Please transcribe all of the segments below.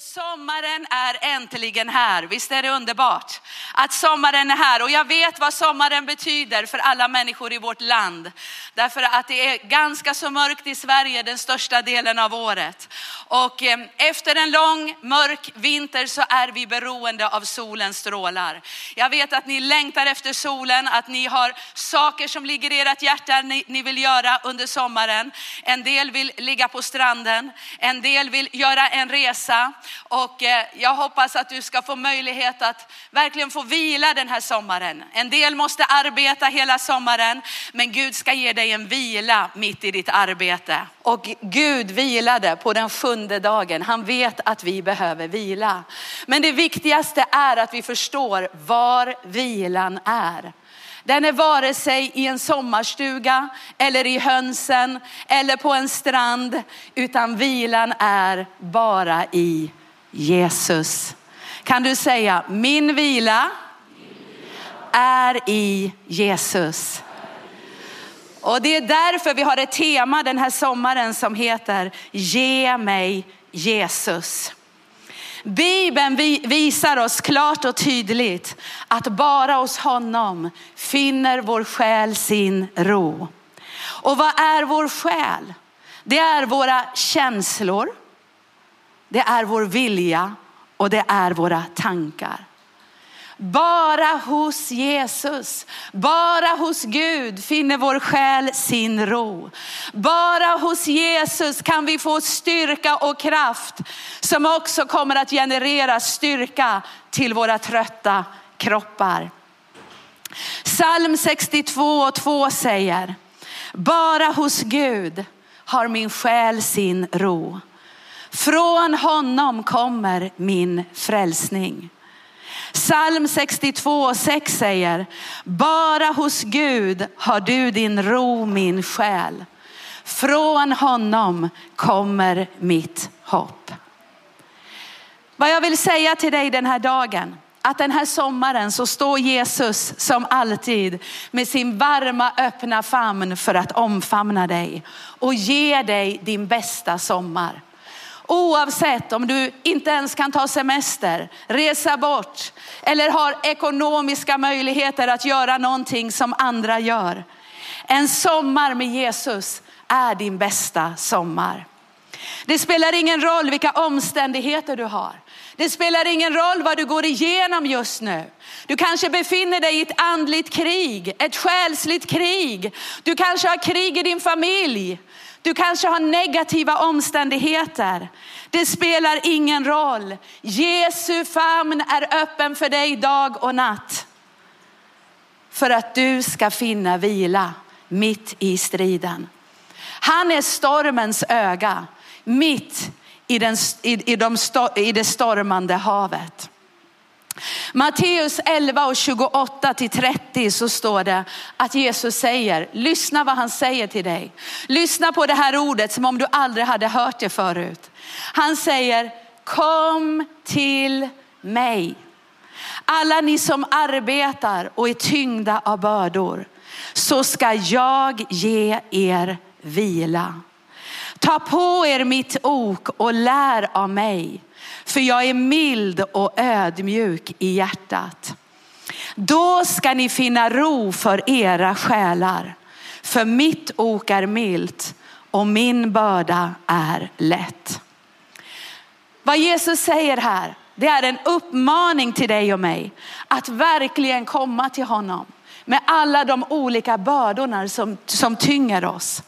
sommaren är äntligen här. Visst är det underbart att sommaren är här och jag vet vad sommaren betyder för alla människor i vårt land. Därför att det är ganska så mörkt i Sverige den största delen av året. Och eh, efter en lång mörk vinter så är vi beroende av solens strålar. Jag vet att ni längtar efter solen, att ni har saker som ligger i ert hjärta ni, ni vill göra under sommaren. En del vill ligga på stranden, en del vill göra en resa och eh, jag hoppas att du ska få möjlighet att verkligen få vila den här sommaren. En del måste arbeta hela sommaren, men Gud ska ge dig en vila mitt i ditt arbete. Och Gud vilade på den sjunde dagen. Han vet att vi behöver vila. Men det viktigaste är att vi förstår var vilan är. Den är vare sig i en sommarstuga eller i hönsen eller på en strand, utan vilan är bara i Jesus. Kan du säga min vila är i Jesus. Och det är därför vi har ett tema den här sommaren som heter Ge mig Jesus. Bibeln visar oss klart och tydligt att bara hos honom finner vår själ sin ro. Och vad är vår själ? Det är våra känslor, det är vår vilja och det är våra tankar. Bara hos Jesus, bara hos Gud finner vår själ sin ro. Bara hos Jesus kan vi få styrka och kraft som också kommer att generera styrka till våra trötta kroppar. Psalm 62 och 2 säger, bara hos Gud har min själ sin ro. Från honom kommer min frälsning. Psalm 62 och 6 säger, bara hos Gud har du din ro min själ. Från honom kommer mitt hopp. Vad jag vill säga till dig den här dagen, att den här sommaren så står Jesus som alltid med sin varma öppna famn för att omfamna dig och ge dig din bästa sommar. Oavsett om du inte ens kan ta semester, resa bort eller har ekonomiska möjligheter att göra någonting som andra gör. En sommar med Jesus är din bästa sommar. Det spelar ingen roll vilka omständigheter du har. Det spelar ingen roll vad du går igenom just nu. Du kanske befinner dig i ett andligt krig, ett själsligt krig. Du kanske har krig i din familj. Du kanske har negativa omständigheter. Det spelar ingen roll. Jesu famn är öppen för dig dag och natt. För att du ska finna vila mitt i striden. Han är stormens öga mitt i, den, i, i, de, i det stormande havet. Matteus 11 och 28 till 30 så står det att Jesus säger, lyssna vad han säger till dig. Lyssna på det här ordet som om du aldrig hade hört det förut. Han säger, kom till mig. Alla ni som arbetar och är tyngda av bördor, så ska jag ge er vila. Ta på er mitt ok och lär av mig för jag är mild och ödmjuk i hjärtat. Då ska ni finna ro för era själar. För mitt ok är milt och min börda är lätt. Vad Jesus säger här, det är en uppmaning till dig och mig att verkligen komma till honom med alla de olika bördorna som, som tynger oss.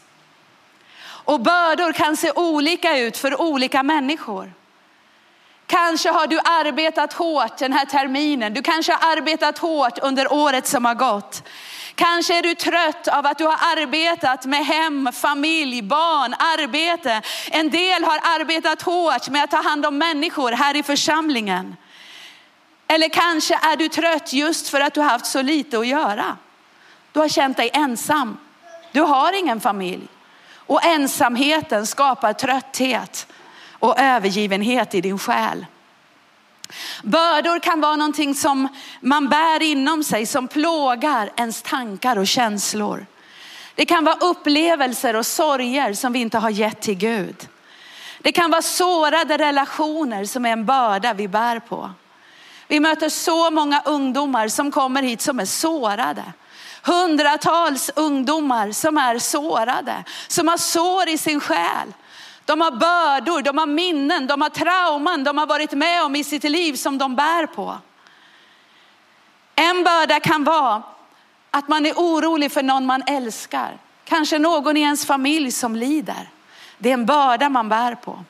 Och bördor kan se olika ut för olika människor. Kanske har du arbetat hårt den här terminen. Du kanske har arbetat hårt under året som har gått. Kanske är du trött av att du har arbetat med hem, familj, barn, arbete. En del har arbetat hårt med att ta hand om människor här i församlingen. Eller kanske är du trött just för att du har haft så lite att göra. Du har känt dig ensam. Du har ingen familj. Och ensamheten skapar trötthet och övergivenhet i din själ. Bördor kan vara någonting som man bär inom sig som plågar ens tankar och känslor. Det kan vara upplevelser och sorger som vi inte har gett till Gud. Det kan vara sårade relationer som är en börda vi bär på. Vi möter så många ungdomar som kommer hit som är sårade. Hundratals ungdomar som är sårade, som har sår i sin själ. De har bördor, de har minnen, de har trauman de har varit med om i sitt liv som de bär på. En börda kan vara att man är orolig för någon man älskar. Kanske någon i ens familj som lider. Det är en börda man bär på.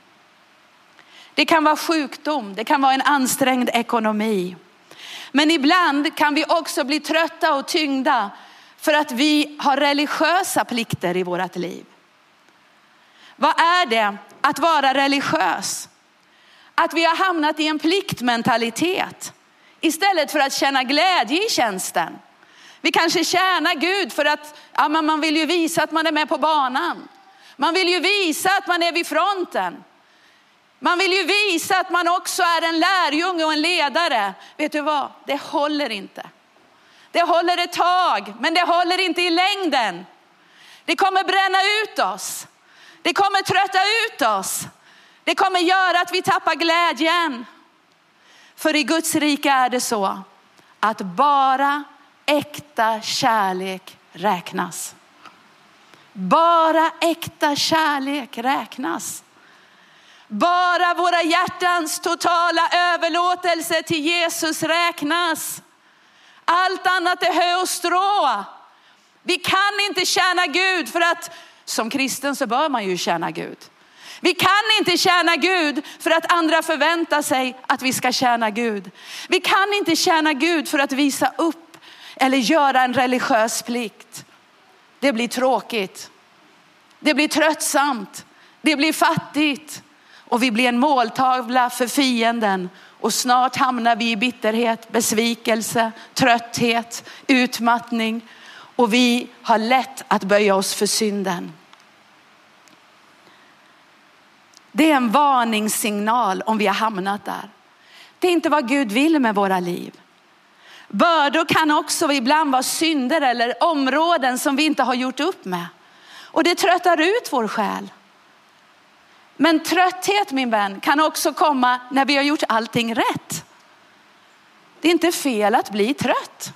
Det kan vara sjukdom, det kan vara en ansträngd ekonomi. Men ibland kan vi också bli trötta och tyngda för att vi har religiösa plikter i vårt liv. Vad är det att vara religiös? Att vi har hamnat i en pliktmentalitet istället för att känna glädje i tjänsten. Vi kanske tjänar Gud för att ja, man vill ju visa att man är med på banan. Man vill ju visa att man är vid fronten. Man vill ju visa att man också är en lärjunge och en ledare. Vet du vad? Det håller inte. Det håller ett tag, men det håller inte i längden. Det kommer bränna ut oss. Det kommer trötta ut oss. Det kommer göra att vi tappar glädjen. För i Guds rike är det så att bara äkta kärlek räknas. Bara äkta kärlek räknas. Bara våra hjärtans totala överlåtelse till Jesus räknas. Allt annat är hö och strå. Vi kan inte tjäna Gud för att som kristen så bör man ju tjäna Gud. Vi kan inte tjäna Gud för att andra förväntar sig att vi ska tjäna Gud. Vi kan inte tjäna Gud för att visa upp eller göra en religiös plikt. Det blir tråkigt. Det blir tröttsamt. Det blir fattigt och vi blir en måltavla för fienden och snart hamnar vi i bitterhet, besvikelse, trötthet, utmattning och vi har lätt att böja oss för synden. Det är en varningssignal om vi har hamnat där. Det är inte vad Gud vill med våra liv. Bördor kan också ibland vara synder eller områden som vi inte har gjort upp med. Och det tröttar ut vår själ. Men trötthet min vän kan också komma när vi har gjort allting rätt. Det är inte fel att bli trött.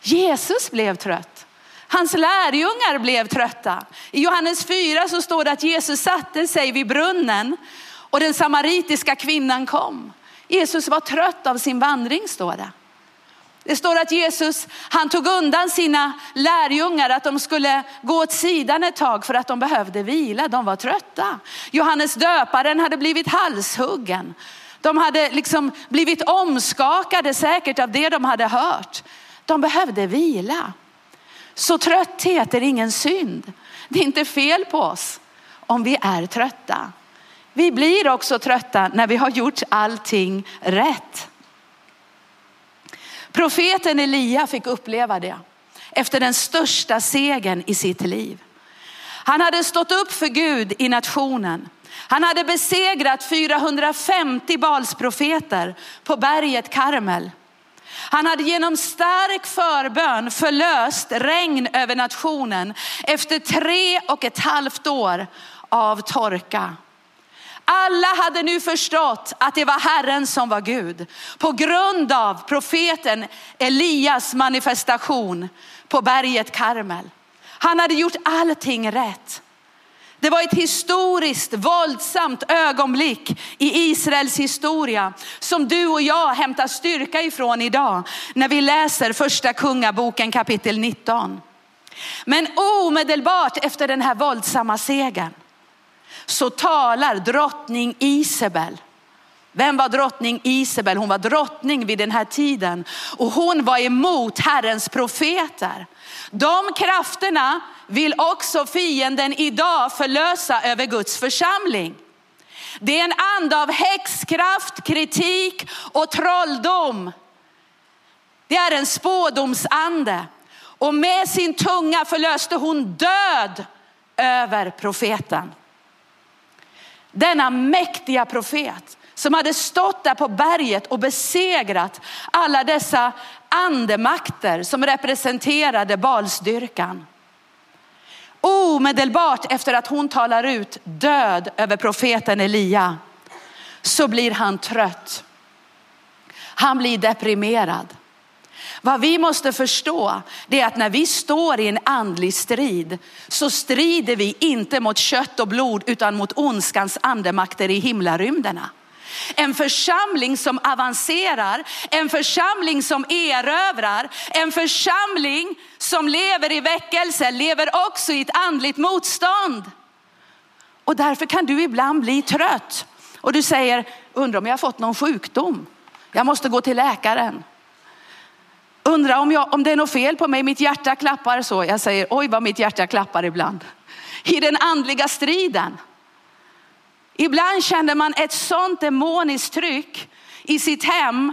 Jesus blev trött. Hans lärjungar blev trötta. I Johannes 4 så står det att Jesus satte sig vid brunnen och den samaritiska kvinnan kom. Jesus var trött av sin vandring står det. Det står att Jesus, han tog undan sina lärjungar att de skulle gå åt sidan ett tag för att de behövde vila. De var trötta. Johannes döparen hade blivit halshuggen. De hade liksom blivit omskakade säkert av det de hade hört. De behövde vila. Så trötthet är ingen synd. Det är inte fel på oss om vi är trötta. Vi blir också trötta när vi har gjort allting rätt. Profeten Elia fick uppleva det efter den största segern i sitt liv. Han hade stått upp för Gud i nationen. Han hade besegrat 450 Balsprofeter på berget Karmel. Han hade genom stark förbön förlöst regn över nationen efter tre och ett halvt år av torka. Alla hade nu förstått att det var Herren som var Gud på grund av profeten Elias manifestation på berget Karmel. Han hade gjort allting rätt. Det var ett historiskt våldsamt ögonblick i Israels historia som du och jag hämtar styrka ifrån idag när vi läser första kungaboken kapitel 19. Men omedelbart efter den här våldsamma segern så talar drottning Isabel. Vem var drottning Isabel? Hon var drottning vid den här tiden och hon var emot Herrens profeter. De krafterna vill också fienden idag förlösa över Guds församling. Det är en ande av häxkraft, kritik och trolldom. Det är en spådomsande och med sin tunga förlöste hon död över profeten. Denna mäktiga profet som hade stått där på berget och besegrat alla dessa andemakter som representerade balsdyrkan. Omedelbart efter att hon talar ut död över profeten Elia så blir han trött. Han blir deprimerad. Vad vi måste förstå det är att när vi står i en andlig strid så strider vi inte mot kött och blod utan mot ondskans andemakter i himlarymderna. En församling som avancerar, en församling som erövrar, en församling som lever i väckelse lever också i ett andligt motstånd. Och därför kan du ibland bli trött och du säger, undrar om jag har fått någon sjukdom. Jag måste gå till läkaren. Undrar om, jag, om det är något fel på mig, mitt hjärta klappar så. Jag säger, oj vad mitt hjärta klappar ibland. I den andliga striden. Ibland känner man ett sånt demoniskt tryck i sitt hem.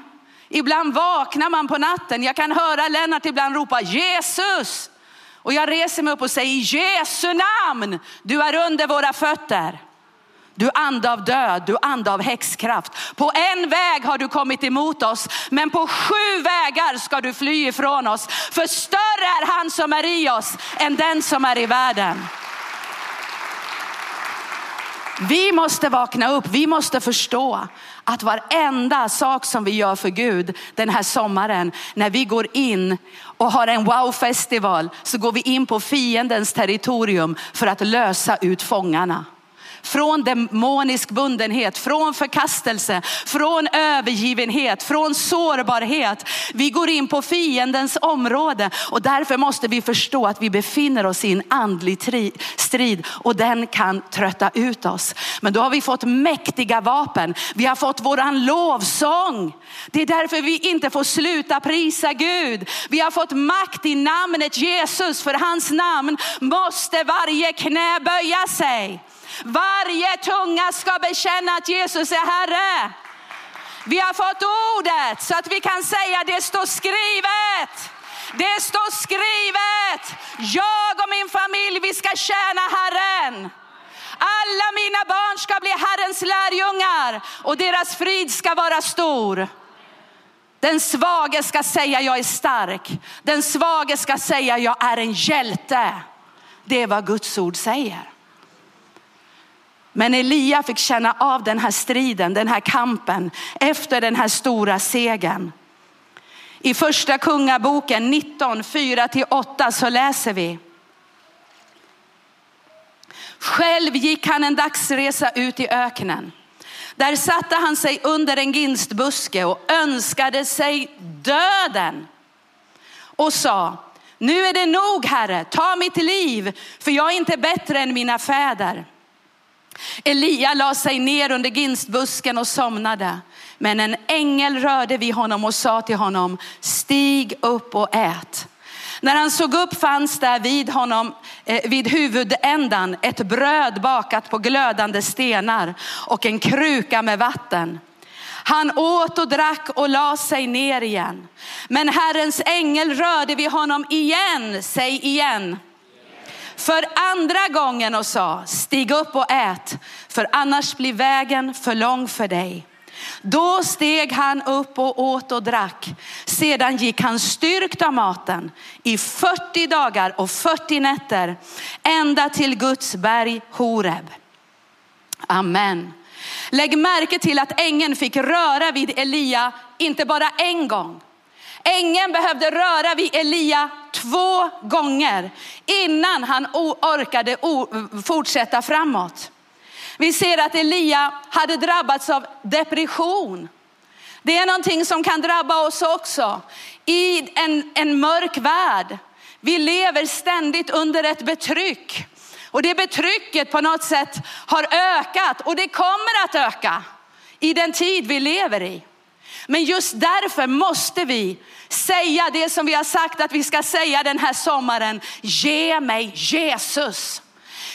Ibland vaknar man på natten. Jag kan höra Lennart ibland ropa Jesus. Och jag reser mig upp och säger i Jesu namn, du är under våra fötter. Du ande av död, du ande av häxkraft. På en väg har du kommit emot oss, men på sju vägar ska du fly ifrån oss. För större är han som är i oss än den som är i världen. Vi måste vakna upp, vi måste förstå att varenda sak som vi gör för Gud den här sommaren, när vi går in och har en wow-festival så går vi in på fiendens territorium för att lösa ut fångarna från demonisk bundenhet, från förkastelse, från övergivenhet, från sårbarhet. Vi går in på fiendens område och därför måste vi förstå att vi befinner oss i en andlig strid och den kan trötta ut oss. Men då har vi fått mäktiga vapen. Vi har fått våran lovsång. Det är därför vi inte får sluta prisa Gud. Vi har fått makt i namnet Jesus. För hans namn måste varje knä böja sig. Varje tunga ska bekänna att Jesus är Herre. Vi har fått ordet så att vi kan säga det står skrivet. Det står skrivet. Jag och min familj, vi ska tjäna Herren. Alla mina barn ska bli Herrens lärjungar och deras frid ska vara stor. Den svage ska säga jag är stark. Den svage ska säga jag är en hjälte. Det är vad Guds ord säger. Men Elia fick känna av den här striden, den här kampen efter den här stora segern. I första kungaboken 19, 4-8 så läser vi. Själv gick han en dagsresa ut i öknen. Där satte han sig under en ginstbuske och önskade sig döden. Och sa, nu är det nog Herre, ta mitt liv, för jag är inte bättre än mina fäder. Elia la sig ner under ginstbusken och somnade. Men en ängel rörde vid honom och sa till honom, stig upp och ät. När han såg upp fanns där vid honom, eh, vid huvudändan, ett bröd bakat på glödande stenar och en kruka med vatten. Han åt och drack och la sig ner igen. Men Herrens ängel rörde vid honom igen, säg igen för andra gången och sa, stig upp och ät, för annars blir vägen för lång för dig. Då steg han upp och åt och drack. Sedan gick han styrkt av maten i 40 dagar och 40 nätter ända till Guds berg Horeb. Amen. Lägg märke till att ängeln fick röra vid Elia, inte bara en gång, Ängeln behövde röra vid Elia två gånger innan han orkade fortsätta framåt. Vi ser att Elia hade drabbats av depression. Det är någonting som kan drabba oss också i en, en mörk värld. Vi lever ständigt under ett betryck och det betrycket på något sätt har ökat och det kommer att öka i den tid vi lever i. Men just därför måste vi säga det som vi har sagt att vi ska säga den här sommaren. Ge mig Jesus.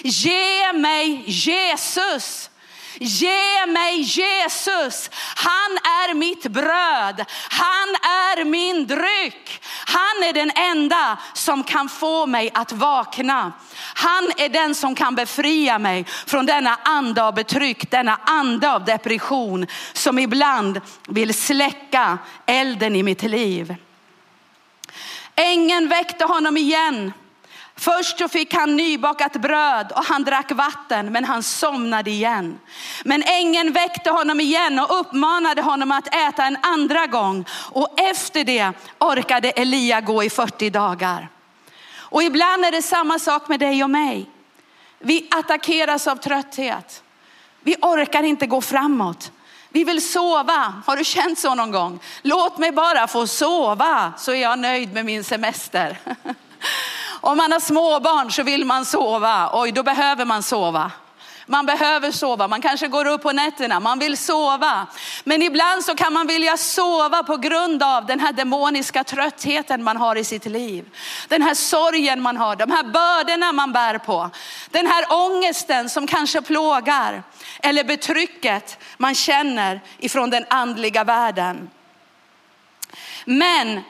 Ge mig Jesus. Ge mig Jesus. Han är mitt bröd. Han är min dryck. Han är den enda som kan få mig att vakna. Han är den som kan befria mig från denna ande av betryck, denna ande av depression som ibland vill släcka elden i mitt liv. Ängeln väckte honom igen. Först så fick han nybakat bröd och han drack vatten, men han somnade igen. Men ängeln väckte honom igen och uppmanade honom att äta en andra gång. Och efter det orkade Elia gå i 40 dagar. Och ibland är det samma sak med dig och mig. Vi attackeras av trötthet. Vi orkar inte gå framåt. Vi vill sova. Har du känt så någon gång? Låt mig bara få sova så är jag nöjd med min semester. Om man har småbarn så vill man sova. Oj, då behöver man sova. Man behöver sova, man kanske går upp på nätterna, man vill sova. Men ibland så kan man vilja sova på grund av den här demoniska tröttheten man har i sitt liv. Den här sorgen man har, de här bördorna man bär på. Den här ångesten som kanske plågar. Eller betrycket man känner ifrån den andliga världen. Men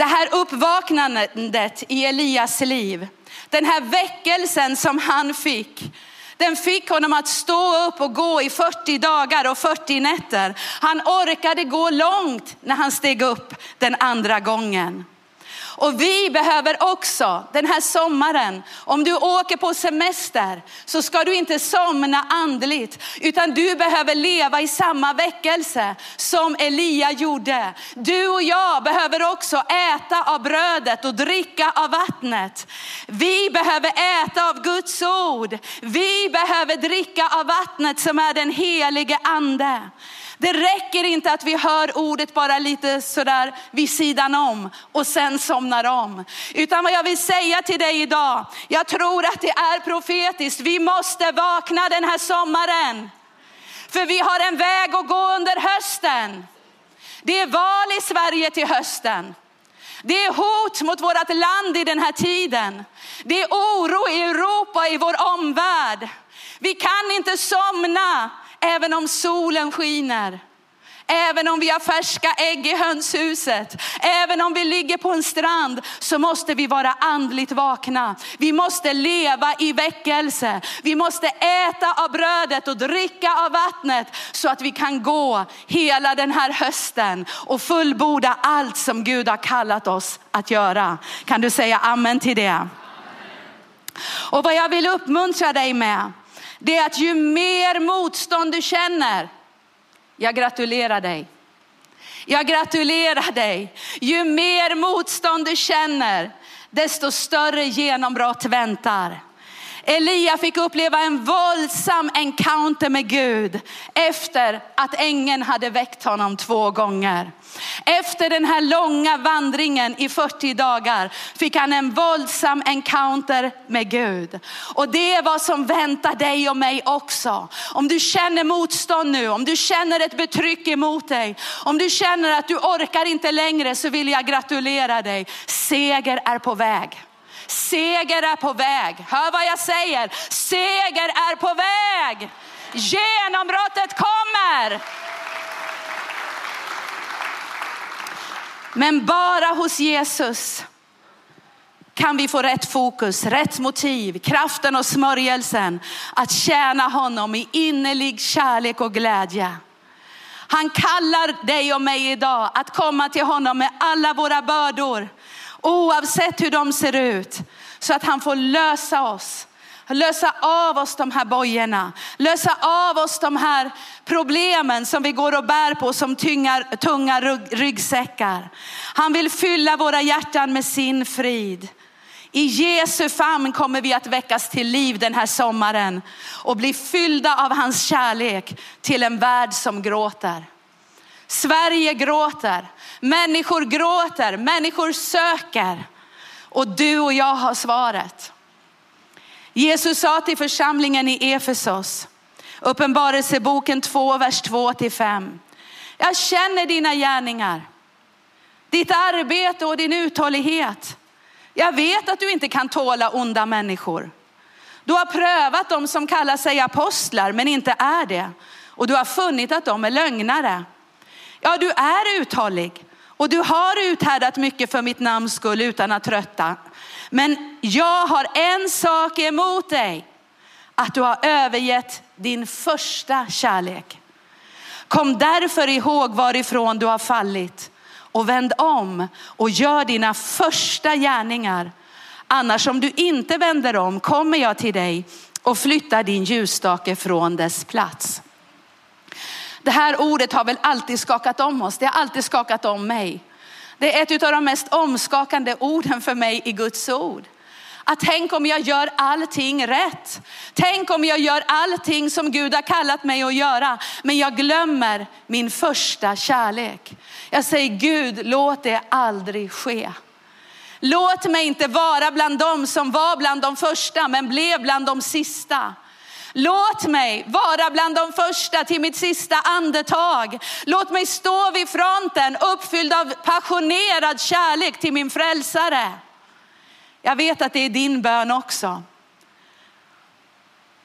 det här uppvaknandet i Elias liv, den här väckelsen som han fick, den fick honom att stå upp och gå i 40 dagar och 40 nätter. Han orkade gå långt när han steg upp den andra gången. Och vi behöver också den här sommaren, om du åker på semester så ska du inte somna andligt utan du behöver leva i samma väckelse som Elia gjorde. Du och jag behöver också äta av brödet och dricka av vattnet. Vi behöver äta av Guds ord. Vi behöver dricka av vattnet som är den helige ande. Det räcker inte att vi hör ordet bara lite sådär vid sidan om och sen somnar om. Utan vad jag vill säga till dig idag, jag tror att det är profetiskt. Vi måste vakna den här sommaren. För vi har en väg att gå under hösten. Det är val i Sverige till hösten. Det är hot mot vårt land i den här tiden. Det är oro i Europa, i vår omvärld. Vi kan inte somna Även om solen skiner, även om vi har färska ägg i hönshuset, även om vi ligger på en strand så måste vi vara andligt vakna. Vi måste leva i väckelse. Vi måste äta av brödet och dricka av vattnet så att vi kan gå hela den här hösten och fullborda allt som Gud har kallat oss att göra. Kan du säga amen till det? Och vad jag vill uppmuntra dig med det är att ju mer motstånd du känner, jag gratulerar dig. Jag gratulerar dig. Ju mer motstånd du känner, desto större genombrott väntar. Elia fick uppleva en våldsam encounter med Gud efter att ängeln hade väckt honom två gånger. Efter den här långa vandringen i 40 dagar fick han en våldsam encounter med Gud. Och det är vad som väntar dig och mig också. Om du känner motstånd nu, om du känner ett betryck emot dig, om du känner att du orkar inte längre så vill jag gratulera dig. Seger är på väg. Seger är på väg. Hör vad jag säger. Seger är på väg. Genombrottet kommer. Men bara hos Jesus kan vi få rätt fokus, rätt motiv, kraften och smörjelsen att tjäna honom i innerlig kärlek och glädje. Han kallar dig och mig idag att komma till honom med alla våra bördor, oavsett hur de ser ut, så att han får lösa oss. Lösa av oss de här bojorna, lösa av oss de här problemen som vi går och bär på som tyngar, tunga ryggsäckar. Han vill fylla våra hjärtan med sin frid. I Jesu famn kommer vi att väckas till liv den här sommaren och bli fyllda av hans kärlek till en värld som gråter. Sverige gråter, människor gråter, människor söker och du och jag har svaret. Jesus sa till församlingen i Efesos, Uppenbarelseboken 2, vers 2 till 5. Jag känner dina gärningar, ditt arbete och din uthållighet. Jag vet att du inte kan tåla onda människor. Du har prövat dem som kallar sig apostlar men inte är det. Och du har funnit att de är lögnare. Ja, du är uthållig och du har uthärdat mycket för mitt namns skull utan att trötta. Men jag har en sak emot dig, att du har övergett din första kärlek. Kom därför ihåg varifrån du har fallit och vänd om och gör dina första gärningar. Annars om du inte vänder om kommer jag till dig och flyttar din ljusstake från dess plats. Det här ordet har väl alltid skakat om oss. Det har alltid skakat om mig. Det är ett av de mest omskakande orden för mig i Guds ord. Att tänk om jag gör allting rätt. Tänk om jag gör allting som Gud har kallat mig att göra. Men jag glömmer min första kärlek. Jag säger Gud, låt det aldrig ske. Låt mig inte vara bland dem som var bland de första men blev bland de sista. Låt mig vara bland de första till mitt sista andetag. Låt mig stå vid fronten uppfylld av passionerad kärlek till min frälsare. Jag vet att det är din bön också.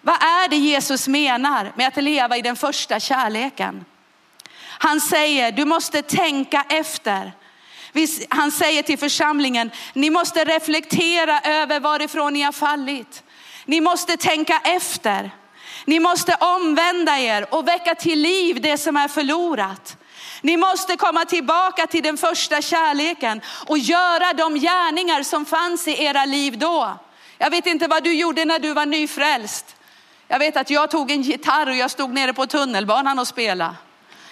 Vad är det Jesus menar med att leva i den första kärleken? Han säger, du måste tänka efter. Han säger till församlingen, ni måste reflektera över varifrån ni har fallit. Ni måste tänka efter. Ni måste omvända er och väcka till liv det som är förlorat. Ni måste komma tillbaka till den första kärleken och göra de gärningar som fanns i era liv då. Jag vet inte vad du gjorde när du var nyfrälst. Jag vet att jag tog en gitarr och jag stod nere på tunnelbanan och spelade.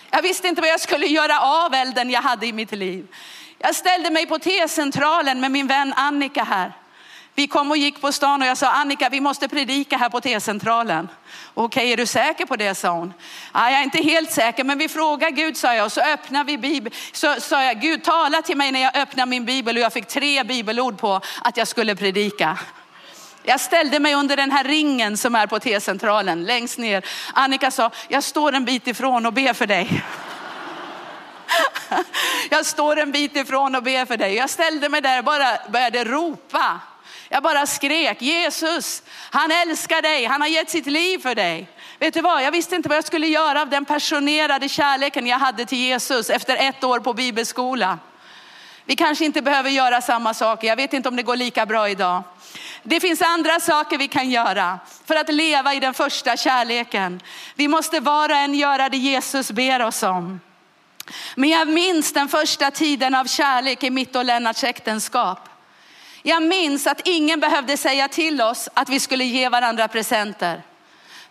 Jag visste inte vad jag skulle göra av elden jag hade i mitt liv. Jag ställde mig på T-centralen med min vän Annika här. Vi kom och gick på stan och jag sa Annika, vi måste predika här på T-centralen. Okej, är du säker på det, sa hon. Nej, jag är inte helt säker, men vi frågar Gud, sa jag. Och så öppnar vi Bibeln. Så sa jag, Gud tala till mig när jag öppnar min bibel. Och jag fick tre bibelord på att jag skulle predika. Jag ställde mig under den här ringen som är på T-centralen längst ner. Annika sa, jag står en bit ifrån och ber för dig. Jag står en bit ifrån och ber för dig. Jag ställde mig där och bara började ropa. Jag bara skrek Jesus, han älskar dig, han har gett sitt liv för dig. Vet du vad, jag visste inte vad jag skulle göra av den passionerade kärleken jag hade till Jesus efter ett år på bibelskola. Vi kanske inte behöver göra samma saker, jag vet inte om det går lika bra idag. Det finns andra saker vi kan göra för att leva i den första kärleken. Vi måste var och en göra det Jesus ber oss om. Men jag minns den första tiden av kärlek i mitt och Lennarts äktenskap. Jag minns att ingen behövde säga till oss att vi skulle ge varandra presenter.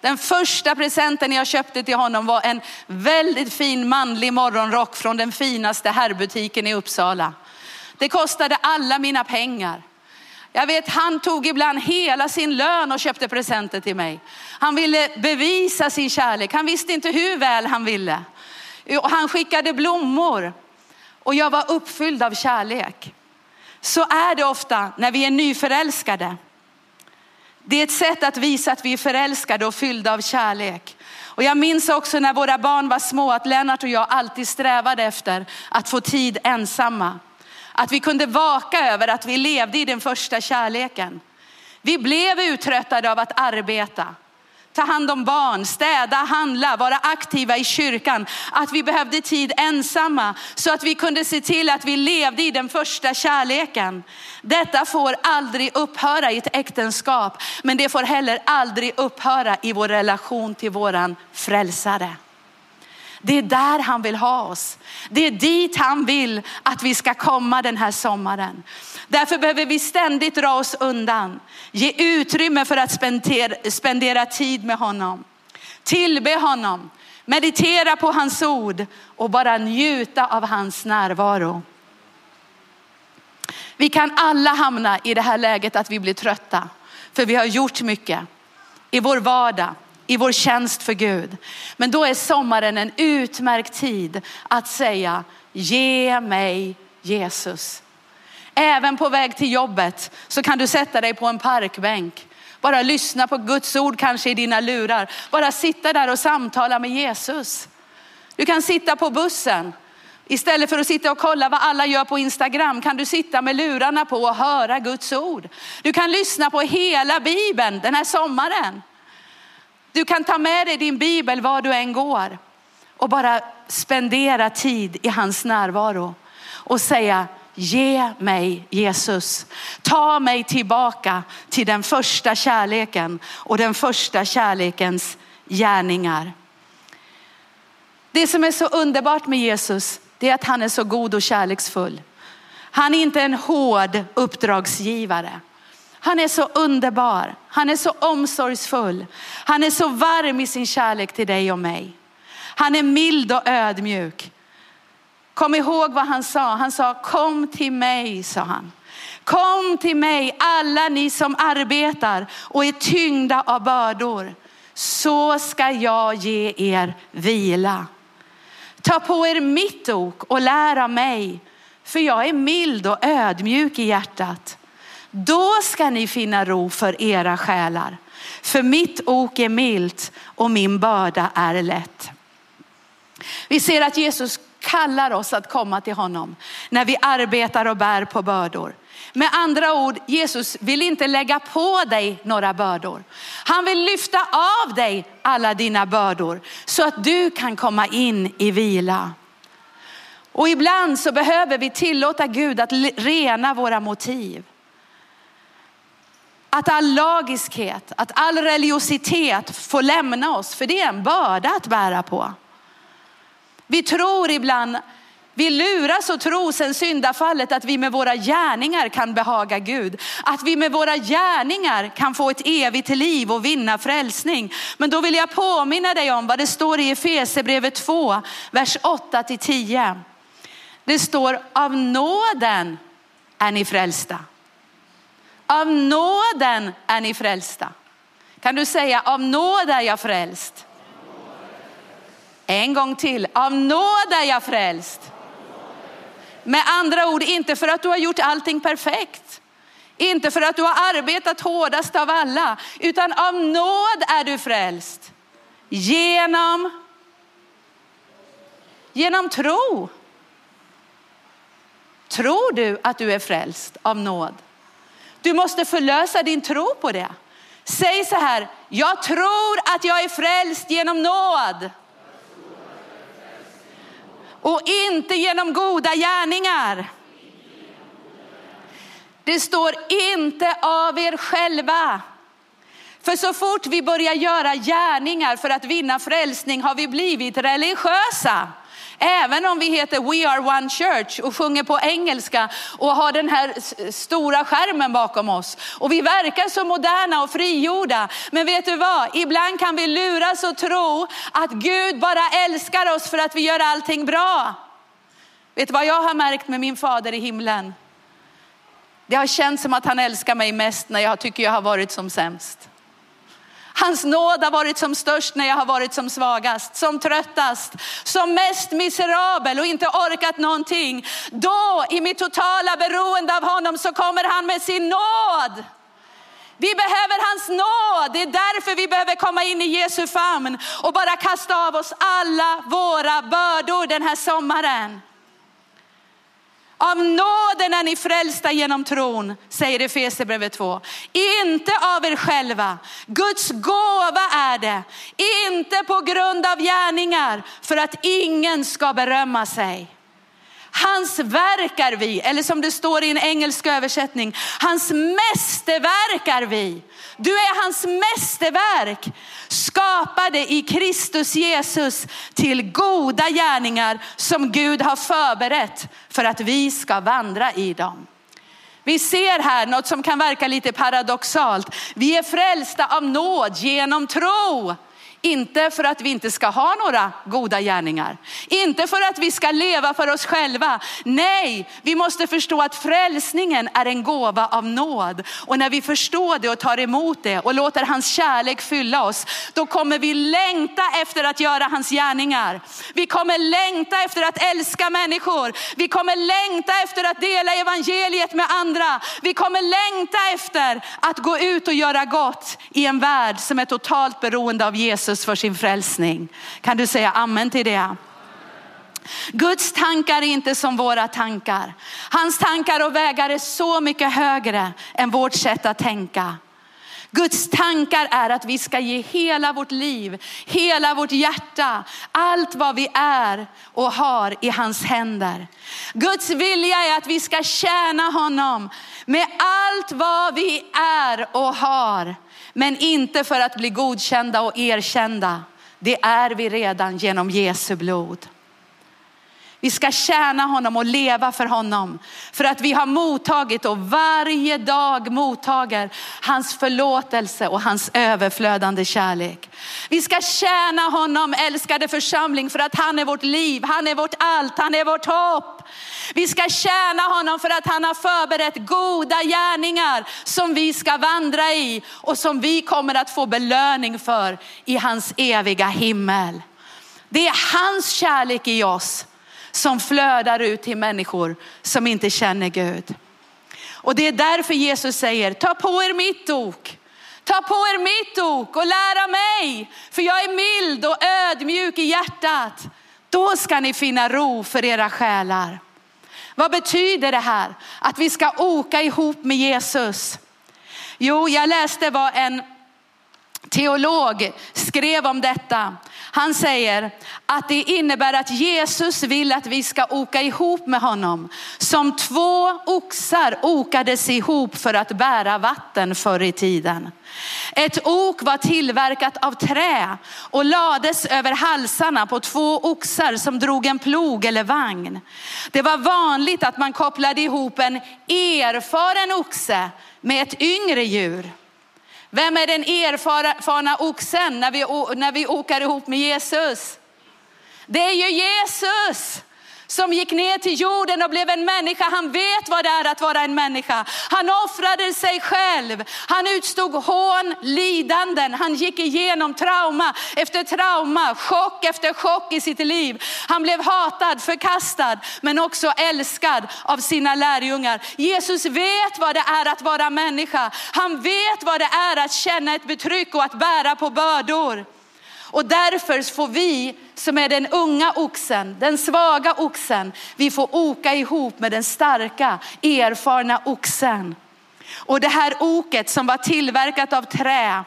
Den första presenten jag köpte till honom var en väldigt fin manlig morgonrock från den finaste herrbutiken i Uppsala. Det kostade alla mina pengar. Jag vet han tog ibland hela sin lön och köpte presenter till mig. Han ville bevisa sin kärlek. Han visste inte hur väl han ville. Han skickade blommor och jag var uppfylld av kärlek. Så är det ofta när vi är nyförälskade. Det är ett sätt att visa att vi är förälskade och fyllda av kärlek. Och jag minns också när våra barn var små att Lennart och jag alltid strävade efter att få tid ensamma. Att vi kunde vaka över att vi levde i den första kärleken. Vi blev uttröttade av att arbeta ta hand om barn, städa, handla, vara aktiva i kyrkan. Att vi behövde tid ensamma så att vi kunde se till att vi levde i den första kärleken. Detta får aldrig upphöra i ett äktenskap, men det får heller aldrig upphöra i vår relation till våran frälsare. Det är där han vill ha oss. Det är dit han vill att vi ska komma den här sommaren. Därför behöver vi ständigt dra oss undan. Ge utrymme för att spendera, spendera tid med honom. Tillbe honom. Meditera på hans ord och bara njuta av hans närvaro. Vi kan alla hamna i det här läget att vi blir trötta. För vi har gjort mycket i vår vardag, i vår tjänst för Gud. Men då är sommaren en utmärkt tid att säga, ge mig Jesus. Även på väg till jobbet så kan du sätta dig på en parkbänk. Bara lyssna på Guds ord kanske i dina lurar. Bara sitta där och samtala med Jesus. Du kan sitta på bussen. Istället för att sitta och kolla vad alla gör på Instagram kan du sitta med lurarna på och höra Guds ord. Du kan lyssna på hela Bibeln den här sommaren. Du kan ta med dig din bibel var du än går och bara spendera tid i hans närvaro och säga ge mig Jesus. Ta mig tillbaka till den första kärleken och den första kärlekens gärningar. Det som är så underbart med Jesus, det är att han är så god och kärleksfull. Han är inte en hård uppdragsgivare. Han är så underbar. Han är så omsorgsfull. Han är så varm i sin kärlek till dig och mig. Han är mild och ödmjuk. Kom ihåg vad han sa. Han sa kom till mig, sa han. Kom till mig alla ni som arbetar och är tyngda av bördor. Så ska jag ge er vila. Ta på er mitt ok och lär av mig, för jag är mild och ödmjuk i hjärtat. Då ska ni finna ro för era själar. För mitt ok är milt och min börda är lätt. Vi ser att Jesus kallar oss att komma till honom när vi arbetar och bär på bördor. Med andra ord, Jesus vill inte lägga på dig några bördor. Han vill lyfta av dig alla dina bördor så att du kan komma in i vila. Och ibland så behöver vi tillåta Gud att rena våra motiv. Att all lagiskhet, att all religiositet får lämna oss, för det är en börda att bära på. Vi tror ibland, vi luras och tror sen syndafallet att vi med våra gärningar kan behaga Gud. Att vi med våra gärningar kan få ett evigt liv och vinna frälsning. Men då vill jag påminna dig om vad det står i Efesierbrevet 2, vers 8 till 10. Det står av nåden är ni frälsta. Av nåden är ni frälsta. Kan du säga av nåd är jag frälst? En gång till. Av nåd är jag frälst. Med andra ord, inte för att du har gjort allting perfekt. Inte för att du har arbetat hårdast av alla, utan av nåd är du frälst. Genom, genom tro. Tror du att du är frälst av nåd? Du måste förlösa din tro på det. Säg så här, jag tror att jag är frälst genom nåd och inte genom goda gärningar. Det står inte av er själva. För så fort vi börjar göra gärningar för att vinna frälsning har vi blivit religiösa. Även om vi heter We Are One Church och sjunger på engelska och har den här stora skärmen bakom oss. Och vi verkar så moderna och frigjorda. Men vet du vad? Ibland kan vi luras och tro att Gud bara älskar oss för att vi gör allting bra. Vet du vad jag har märkt med min fader i himlen? Det har känts som att han älskar mig mest när jag tycker jag har varit som sämst. Hans nåd har varit som störst när jag har varit som svagast, som tröttast, som mest miserabel och inte orkat någonting. Då i mitt totala beroende av honom så kommer han med sin nåd. Vi behöver hans nåd. Det är därför vi behöver komma in i Jesu famn och bara kasta av oss alla våra bördor den här sommaren. Av nåden är ni frälsta genom tron, säger Efesierbrevet 2. Inte av er själva. Guds gåva är det. Inte på grund av gärningar för att ingen ska berömma sig. Hans verk är vi, eller som det står i en engelsk översättning, hans mästerverk är vi. Du är hans mästerverk, skapade i Kristus Jesus till goda gärningar som Gud har förberett för att vi ska vandra i dem. Vi ser här något som kan verka lite paradoxalt. Vi är frälsta av nåd genom tro. Inte för att vi inte ska ha några goda gärningar. Inte för att vi ska leva för oss själva. Nej, vi måste förstå att frälsningen är en gåva av nåd. Och när vi förstår det och tar emot det och låter hans kärlek fylla oss, då kommer vi längta efter att göra hans gärningar. Vi kommer längta efter att älska människor. Vi kommer längta efter att dela evangeliet med andra. Vi kommer längta efter att gå ut och göra gott i en värld som är totalt beroende av Jesus Jesus för sin frälsning. Kan du säga amen till det? Guds tankar är inte som våra tankar. Hans tankar och vägar är så mycket högre än vårt sätt att tänka. Guds tankar är att vi ska ge hela vårt liv, hela vårt hjärta, allt vad vi är och har i hans händer. Guds vilja är att vi ska tjäna honom med allt vad vi är och har. Men inte för att bli godkända och erkända. Det är vi redan genom Jesu blod. Vi ska tjäna honom och leva för honom. För att vi har mottagit och varje dag mottager hans förlåtelse och hans överflödande kärlek. Vi ska tjäna honom älskade församling för att han är vårt liv, han är vårt allt, han är vårt hopp. Vi ska tjäna honom för att han har förberett goda gärningar som vi ska vandra i och som vi kommer att få belöning för i hans eviga himmel. Det är hans kärlek i oss som flödar ut till människor som inte känner Gud. Och det är därför Jesus säger, ta på er mitt ok. Ta på er mitt ok och lära mig, för jag är mild och ödmjuk i hjärtat. Då ska ni finna ro för era själar. Vad betyder det här? Att vi ska åka ihop med Jesus. Jo, jag läste vad en teolog skrev om detta. Han säger att det innebär att Jesus vill att vi ska åka ihop med honom. Som två oxar okades ihop för att bära vatten förr i tiden. Ett ok var tillverkat av trä och lades över halsarna på två oxar som drog en plog eller vagn. Det var vanligt att man kopplade ihop en erfaren oxe med ett yngre djur. Vem är den erfarna oxen när vi, när vi åker ihop med Jesus? Det är ju Jesus som gick ner till jorden och blev en människa. Han vet vad det är att vara en människa. Han offrade sig själv. Han utstod hån, lidanden. Han gick igenom trauma efter trauma, chock efter chock i sitt liv. Han blev hatad, förkastad, men också älskad av sina lärjungar. Jesus vet vad det är att vara människa. Han vet vad det är att känna ett betryck och att bära på bördor. Och därför får vi som är den unga oxen, den svaga oxen, vi får oka ihop med den starka, erfarna oxen. Och det här oket som var tillverkat av trä,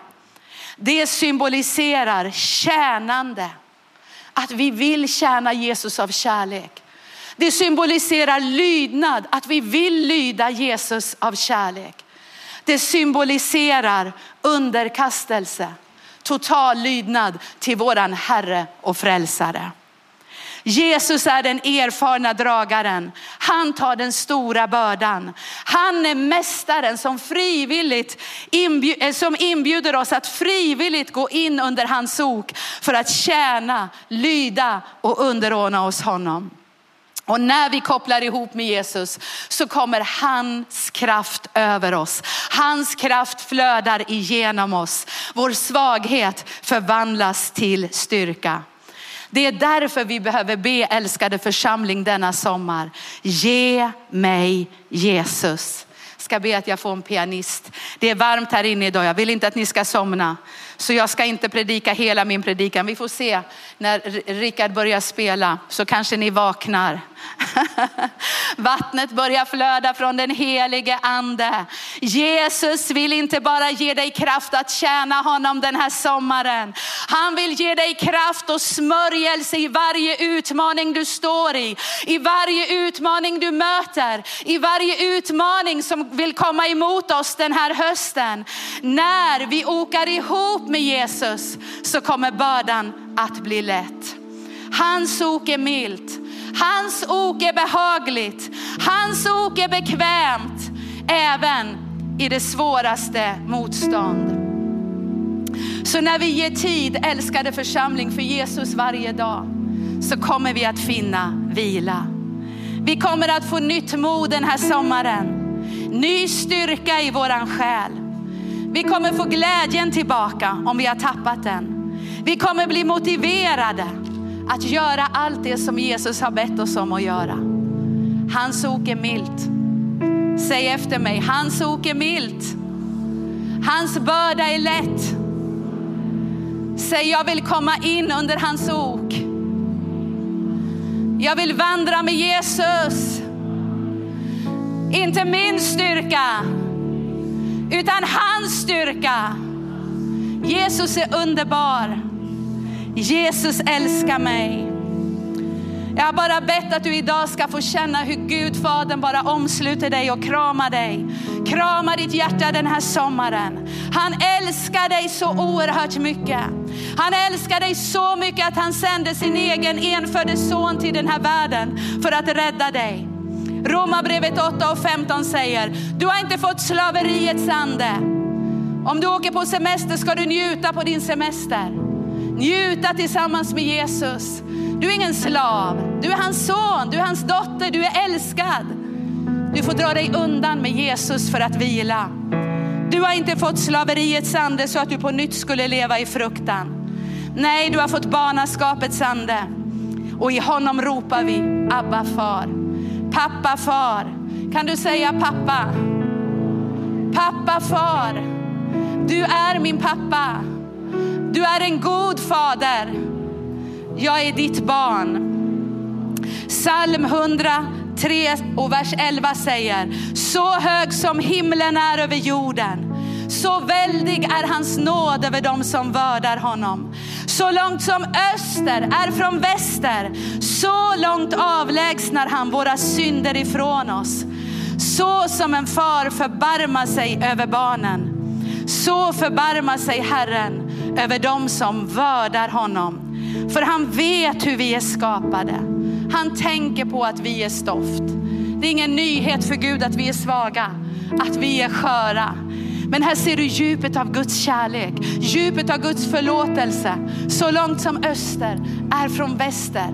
det symboliserar tjänande. Att vi vill tjäna Jesus av kärlek. Det symboliserar lydnad, att vi vill lyda Jesus av kärlek. Det symboliserar underkastelse total lydnad till våran Herre och frälsare. Jesus är den erfarna dragaren. Han tar den stora bördan. Han är mästaren som frivilligt inbjud, eh, som inbjuder oss att frivilligt gå in under hans ok för att tjäna, lyda och underordna oss honom. Och när vi kopplar ihop med Jesus så kommer hans kraft över oss. Hans kraft flödar igenom oss. Vår svaghet förvandlas till styrka. Det är därför vi behöver be älskade församling denna sommar. Ge mig Jesus. Ska be att jag får en pianist. Det är varmt här inne idag. Jag vill inte att ni ska somna. Så jag ska inte predika hela min predikan. Vi får se när Rickard börjar spela så kanske ni vaknar. Vattnet börjar flöda från den helige ande. Jesus vill inte bara ge dig kraft att tjäna honom den här sommaren. Han vill ge dig kraft och smörjelse i varje utmaning du står i, i varje utmaning du möter, i varje utmaning som vill komma emot oss den här hösten. När vi åker ihop med Jesus så kommer bördan att bli lätt. Hans ok är milt. Hans ok är behagligt. Hans ok är bekvämt även i det svåraste motstånd. Så när vi ger tid, älskade församling, för Jesus varje dag så kommer vi att finna vila. Vi kommer att få nytt mod den här sommaren. Ny styrka i våran själ. Vi kommer få glädjen tillbaka om vi har tappat den. Vi kommer bli motiverade att göra allt det som Jesus har bett oss om att göra. Hans ok är milt. Säg efter mig, hans ok är milt. Hans börda är lätt. Säg jag vill komma in under hans ok. Jag vill vandra med Jesus. Inte min styrka, utan hans styrka. Jesus är underbar. Jesus älskar mig. Jag har bara bett att du idag ska få känna hur Gud Fadern bara omsluter dig och kramar dig. Kramar ditt hjärta den här sommaren. Han älskar dig så oerhört mycket. Han älskar dig så mycket att han sände sin egen enfödde son till den här världen för att rädda dig. Romarbrevet 8 och 15 säger, du har inte fått slaveriets ande. Om du åker på semester ska du njuta på din semester. Njuta tillsammans med Jesus. Du är ingen slav, du är hans son, du är hans dotter, du är älskad. Du får dra dig undan med Jesus för att vila. Du har inte fått slaveriets ande så att du på nytt skulle leva i fruktan. Nej, du har fått barnaskapets ande och i honom ropar vi Abba far. Pappa far. Kan du säga pappa? Pappa far. Du är min pappa. Du är en god fader. Jag är ditt barn. Psalm 103 och vers 11 säger, så hög som himlen är över jorden, så väldig är hans nåd över dem som vördar honom. Så långt som öster är från väster, så långt avlägsnar han våra synder ifrån oss. Så som en far förbarmar sig över barnen, så förbarmar sig Herren över dem som vördar honom. För han vet hur vi är skapade. Han tänker på att vi är stoft. Det är ingen nyhet för Gud att vi är svaga, att vi är sköra. Men här ser du djupet av Guds kärlek, djupet av Guds förlåtelse. Så långt som öster är från väster.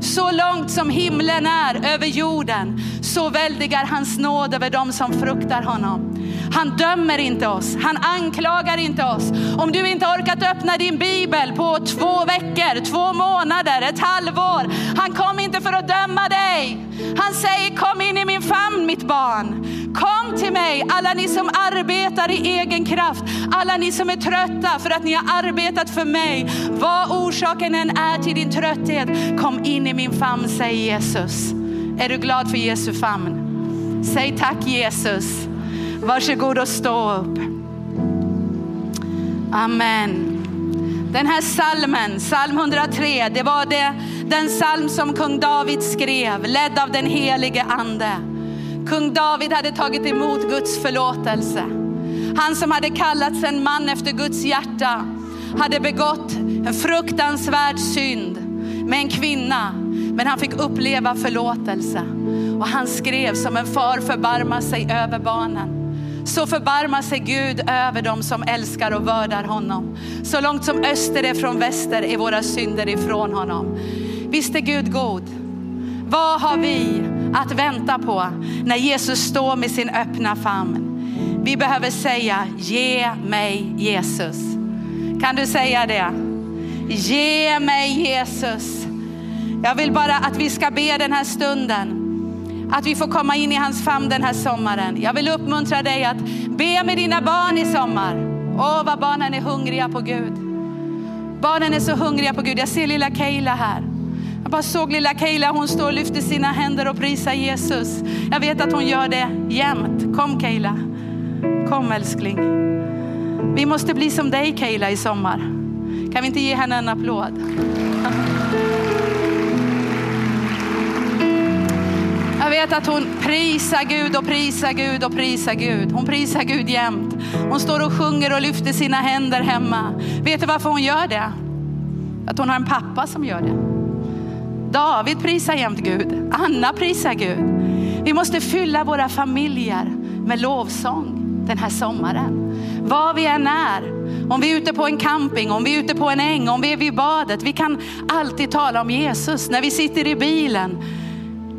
Så långt som himlen är över jorden, så väldigar hans nåd över dem som fruktar honom. Han dömer inte oss, han anklagar inte oss. Om du inte orkat öppna din bibel på två veckor, två månader, ett halvår. Han kom inte för att döma dig. Han säger kom in i min famn mitt barn. Kom till mig alla ni som arbetar i egen kraft. Alla ni som är trötta för att ni har arbetat för mig. Vad orsaken än är till din trötthet, kom in i min famn säger Jesus. Är du glad för Jesu famn? Säg tack Jesus. Varsågod och stå upp. Amen. Den här salmen, psalm 103, det var det, den psalm som kung David skrev, ledd av den helige ande. Kung David hade tagit emot Guds förlåtelse. Han som hade kallats en man efter Guds hjärta hade begått en fruktansvärd synd med en kvinna, men han fick uppleva förlåtelse. Och han skrev som en far förbarmar sig över barnen så förbarmar sig Gud över dem som älskar och vördar honom. Så långt som öster är från väster är våra synder ifrån honom. Visst är Gud god? Vad har vi att vänta på när Jesus står med sin öppna famn? Vi behöver säga, ge mig Jesus. Kan du säga det? Ge mig Jesus. Jag vill bara att vi ska be den här stunden att vi får komma in i hans famn den här sommaren. Jag vill uppmuntra dig att be med dina barn i sommar. Åh, vad barnen är hungriga på Gud. Barnen är så hungriga på Gud. Jag ser lilla Keila här. Jag bara såg lilla Keila, hon står och lyfter sina händer och prisar Jesus. Jag vet att hon gör det jämt. Kom Keila. Kom älskling. Vi måste bli som dig Keila i sommar. Kan vi inte ge henne en applåd? Vet att hon prisar Gud och prisar Gud och prisar Gud. Hon prisar Gud jämt. Hon står och sjunger och lyfter sina händer hemma. Vet du varför hon gör det? Att hon har en pappa som gör det. David prisar jämt Gud. Anna prisar Gud. Vi måste fylla våra familjer med lovsång den här sommaren. Var vi än är, om vi är ute på en camping, om vi är ute på en äng, om vi är vid badet. Vi kan alltid tala om Jesus när vi sitter i bilen.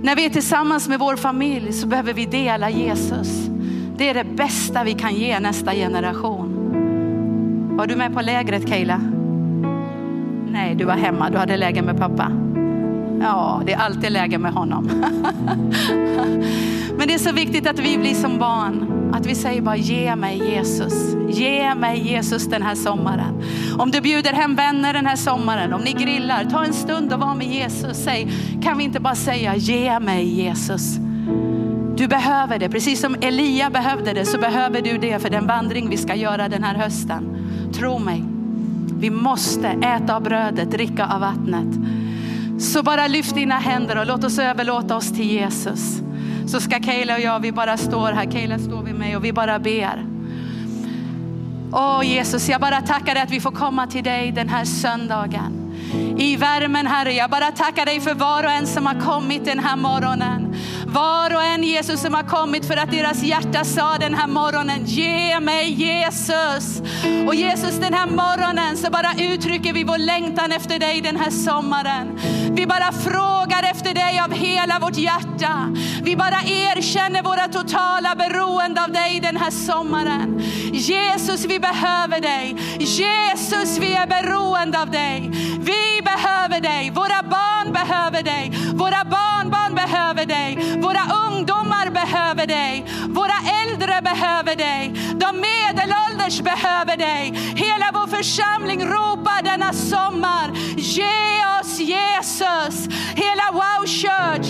När vi är tillsammans med vår familj så behöver vi dela Jesus. Det är det bästa vi kan ge nästa generation. Var du med på lägret Kayla? Nej, du var hemma. Du hade läge med pappa. Ja, det är alltid läge med honom. Men det är så viktigt att vi blir som barn. Att vi säger bara ge mig Jesus. Ge mig Jesus den här sommaren. Om du bjuder hem vänner den här sommaren, om ni grillar, ta en stund och var med Jesus. Säg, kan vi inte bara säga ge mig Jesus. Du behöver det, precis som Elia behövde det så behöver du det för den vandring vi ska göra den här hösten. Tro mig, vi måste äta av brödet, dricka av vattnet. Så bara lyft dina händer och låt oss överlåta oss till Jesus. Så ska Kayla och jag, vi bara står här, Kayla står vid mig och vi bara ber. Åh Jesus, jag bara tackar dig att vi får komma till dig den här söndagen i värmen Herre. Jag bara tackar dig för var och en som har kommit den här morgonen. Var och en Jesus som har kommit för att deras hjärta sa den här morgonen, ge mig Jesus. Och Jesus den här morgonen så bara uttrycker vi vår längtan efter dig den här sommaren. Vi bara frågar efter dig av hela vårt hjärta. Vi bara erkänner våra totala beroende av dig den här sommaren. Jesus vi behöver dig. Jesus vi är beroende av dig. Vi behöver dig, våra barn behöver dig, våra barnbarn behöver dig, våra ungdomar behöver dig, våra äldre behöver dig, de medelålders behöver dig. Hela vår församling ropar denna sommar, ge oss Jesus. Hela Wow Church,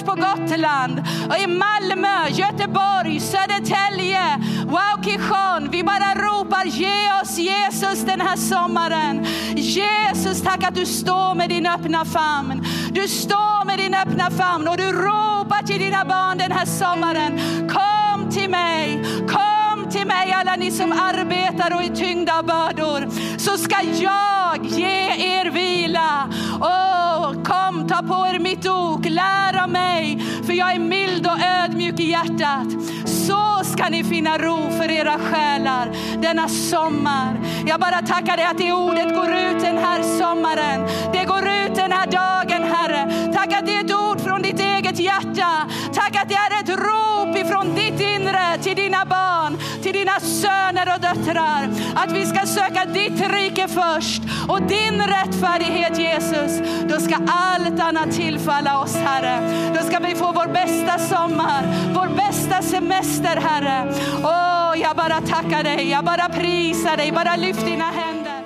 Church på Gotland, och i Malmö, Göteborg, Södertälje, Wow Vi bara ropar, ge oss Jesus den här sommaren. Jesus, tack att du står med din öppna famn. Du står med din öppna famn och du ropar till dina barn den här sommaren. Kom till mig, kom till mig alla ni som arbetar och är tyngda av bördor, så ska jag ge er vila. Oh, kom, ta på er mitt ok, lär av mig, för jag är mild och ödmjuk i hjärtat. Så ska ni finna ro för era själar denna sommar. Jag bara tackar dig att det ordet går ut den här sommaren. Det går ut den här dagen, Herre. Tack att det är ett ord från ditt eget hjärta. Tack att det är ett råd ditt till dina barn, till dina söner och döttrar. Att vi ska söka ditt rike först och din rättfärdighet Jesus. Då ska allt annat tillfalla oss Herre. Då ska vi få vår bästa sommar, vår bästa semester Herre. Åh, jag bara tackar dig, jag bara prisar dig, bara lyft dina händer